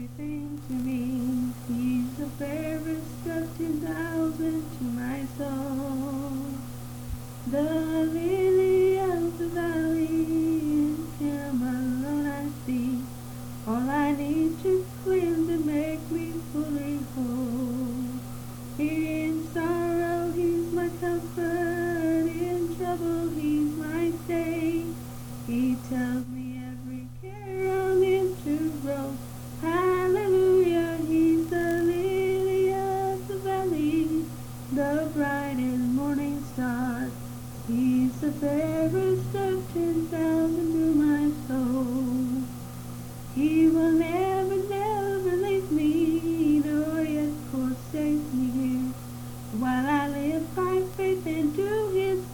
everything to me. He's the fairest of ten thousand to my soul. The lily of the valley.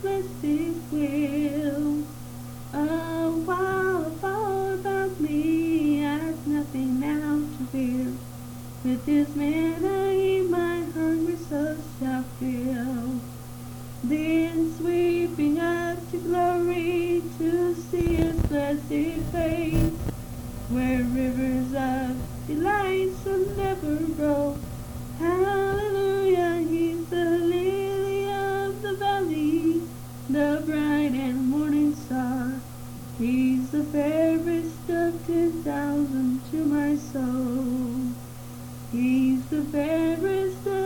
blessed will. Oh, a while fall about me, I've nothing now to fear. With this man I my hungry soul shall feel Then sweeping up to glory, to see his blessed face, where rivers of delight shall never grow. Hallelujah. the bright and morning star. He's the fairest of ten thousand to my soul. He's the fairest of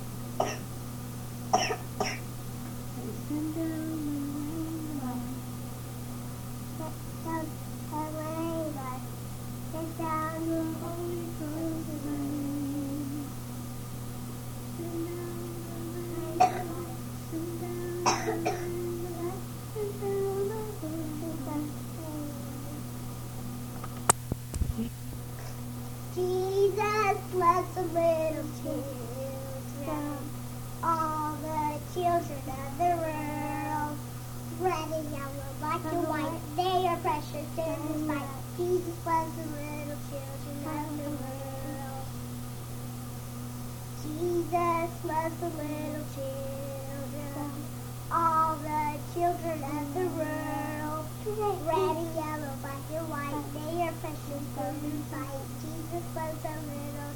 Jesus loves the little children, all the children of the world. Red and yellow, black and white, they are precious. Jesus loves the little children of the world. Jesus the little children all the children of the world. Red yellow, black and white, they are precious, golden sight. Jesus loves a little.